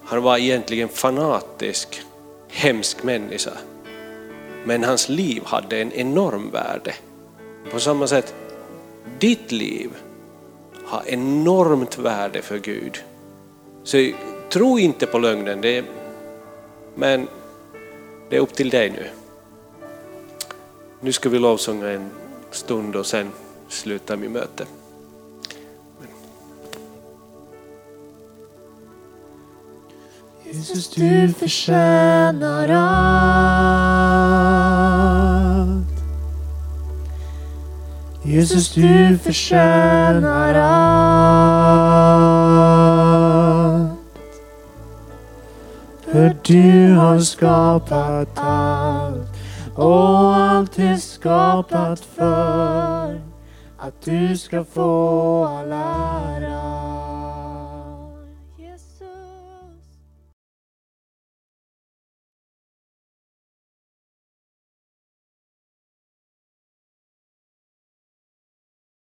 B: Han var egentligen fanatisk, hemsk människa. Men hans liv hade en enorm värde. På samma sätt, ditt liv har enormt värde för Gud. Så tro inte på lögnen, det är, men det är upp till dig nu. Nu ska vi lovsånga en stund och sen slutar vi möte.
F: Jesus, du förtjänar allt. Jesus, du förtjänar allt. För du har skapat allt och allt är skapat för att du ska få all ära.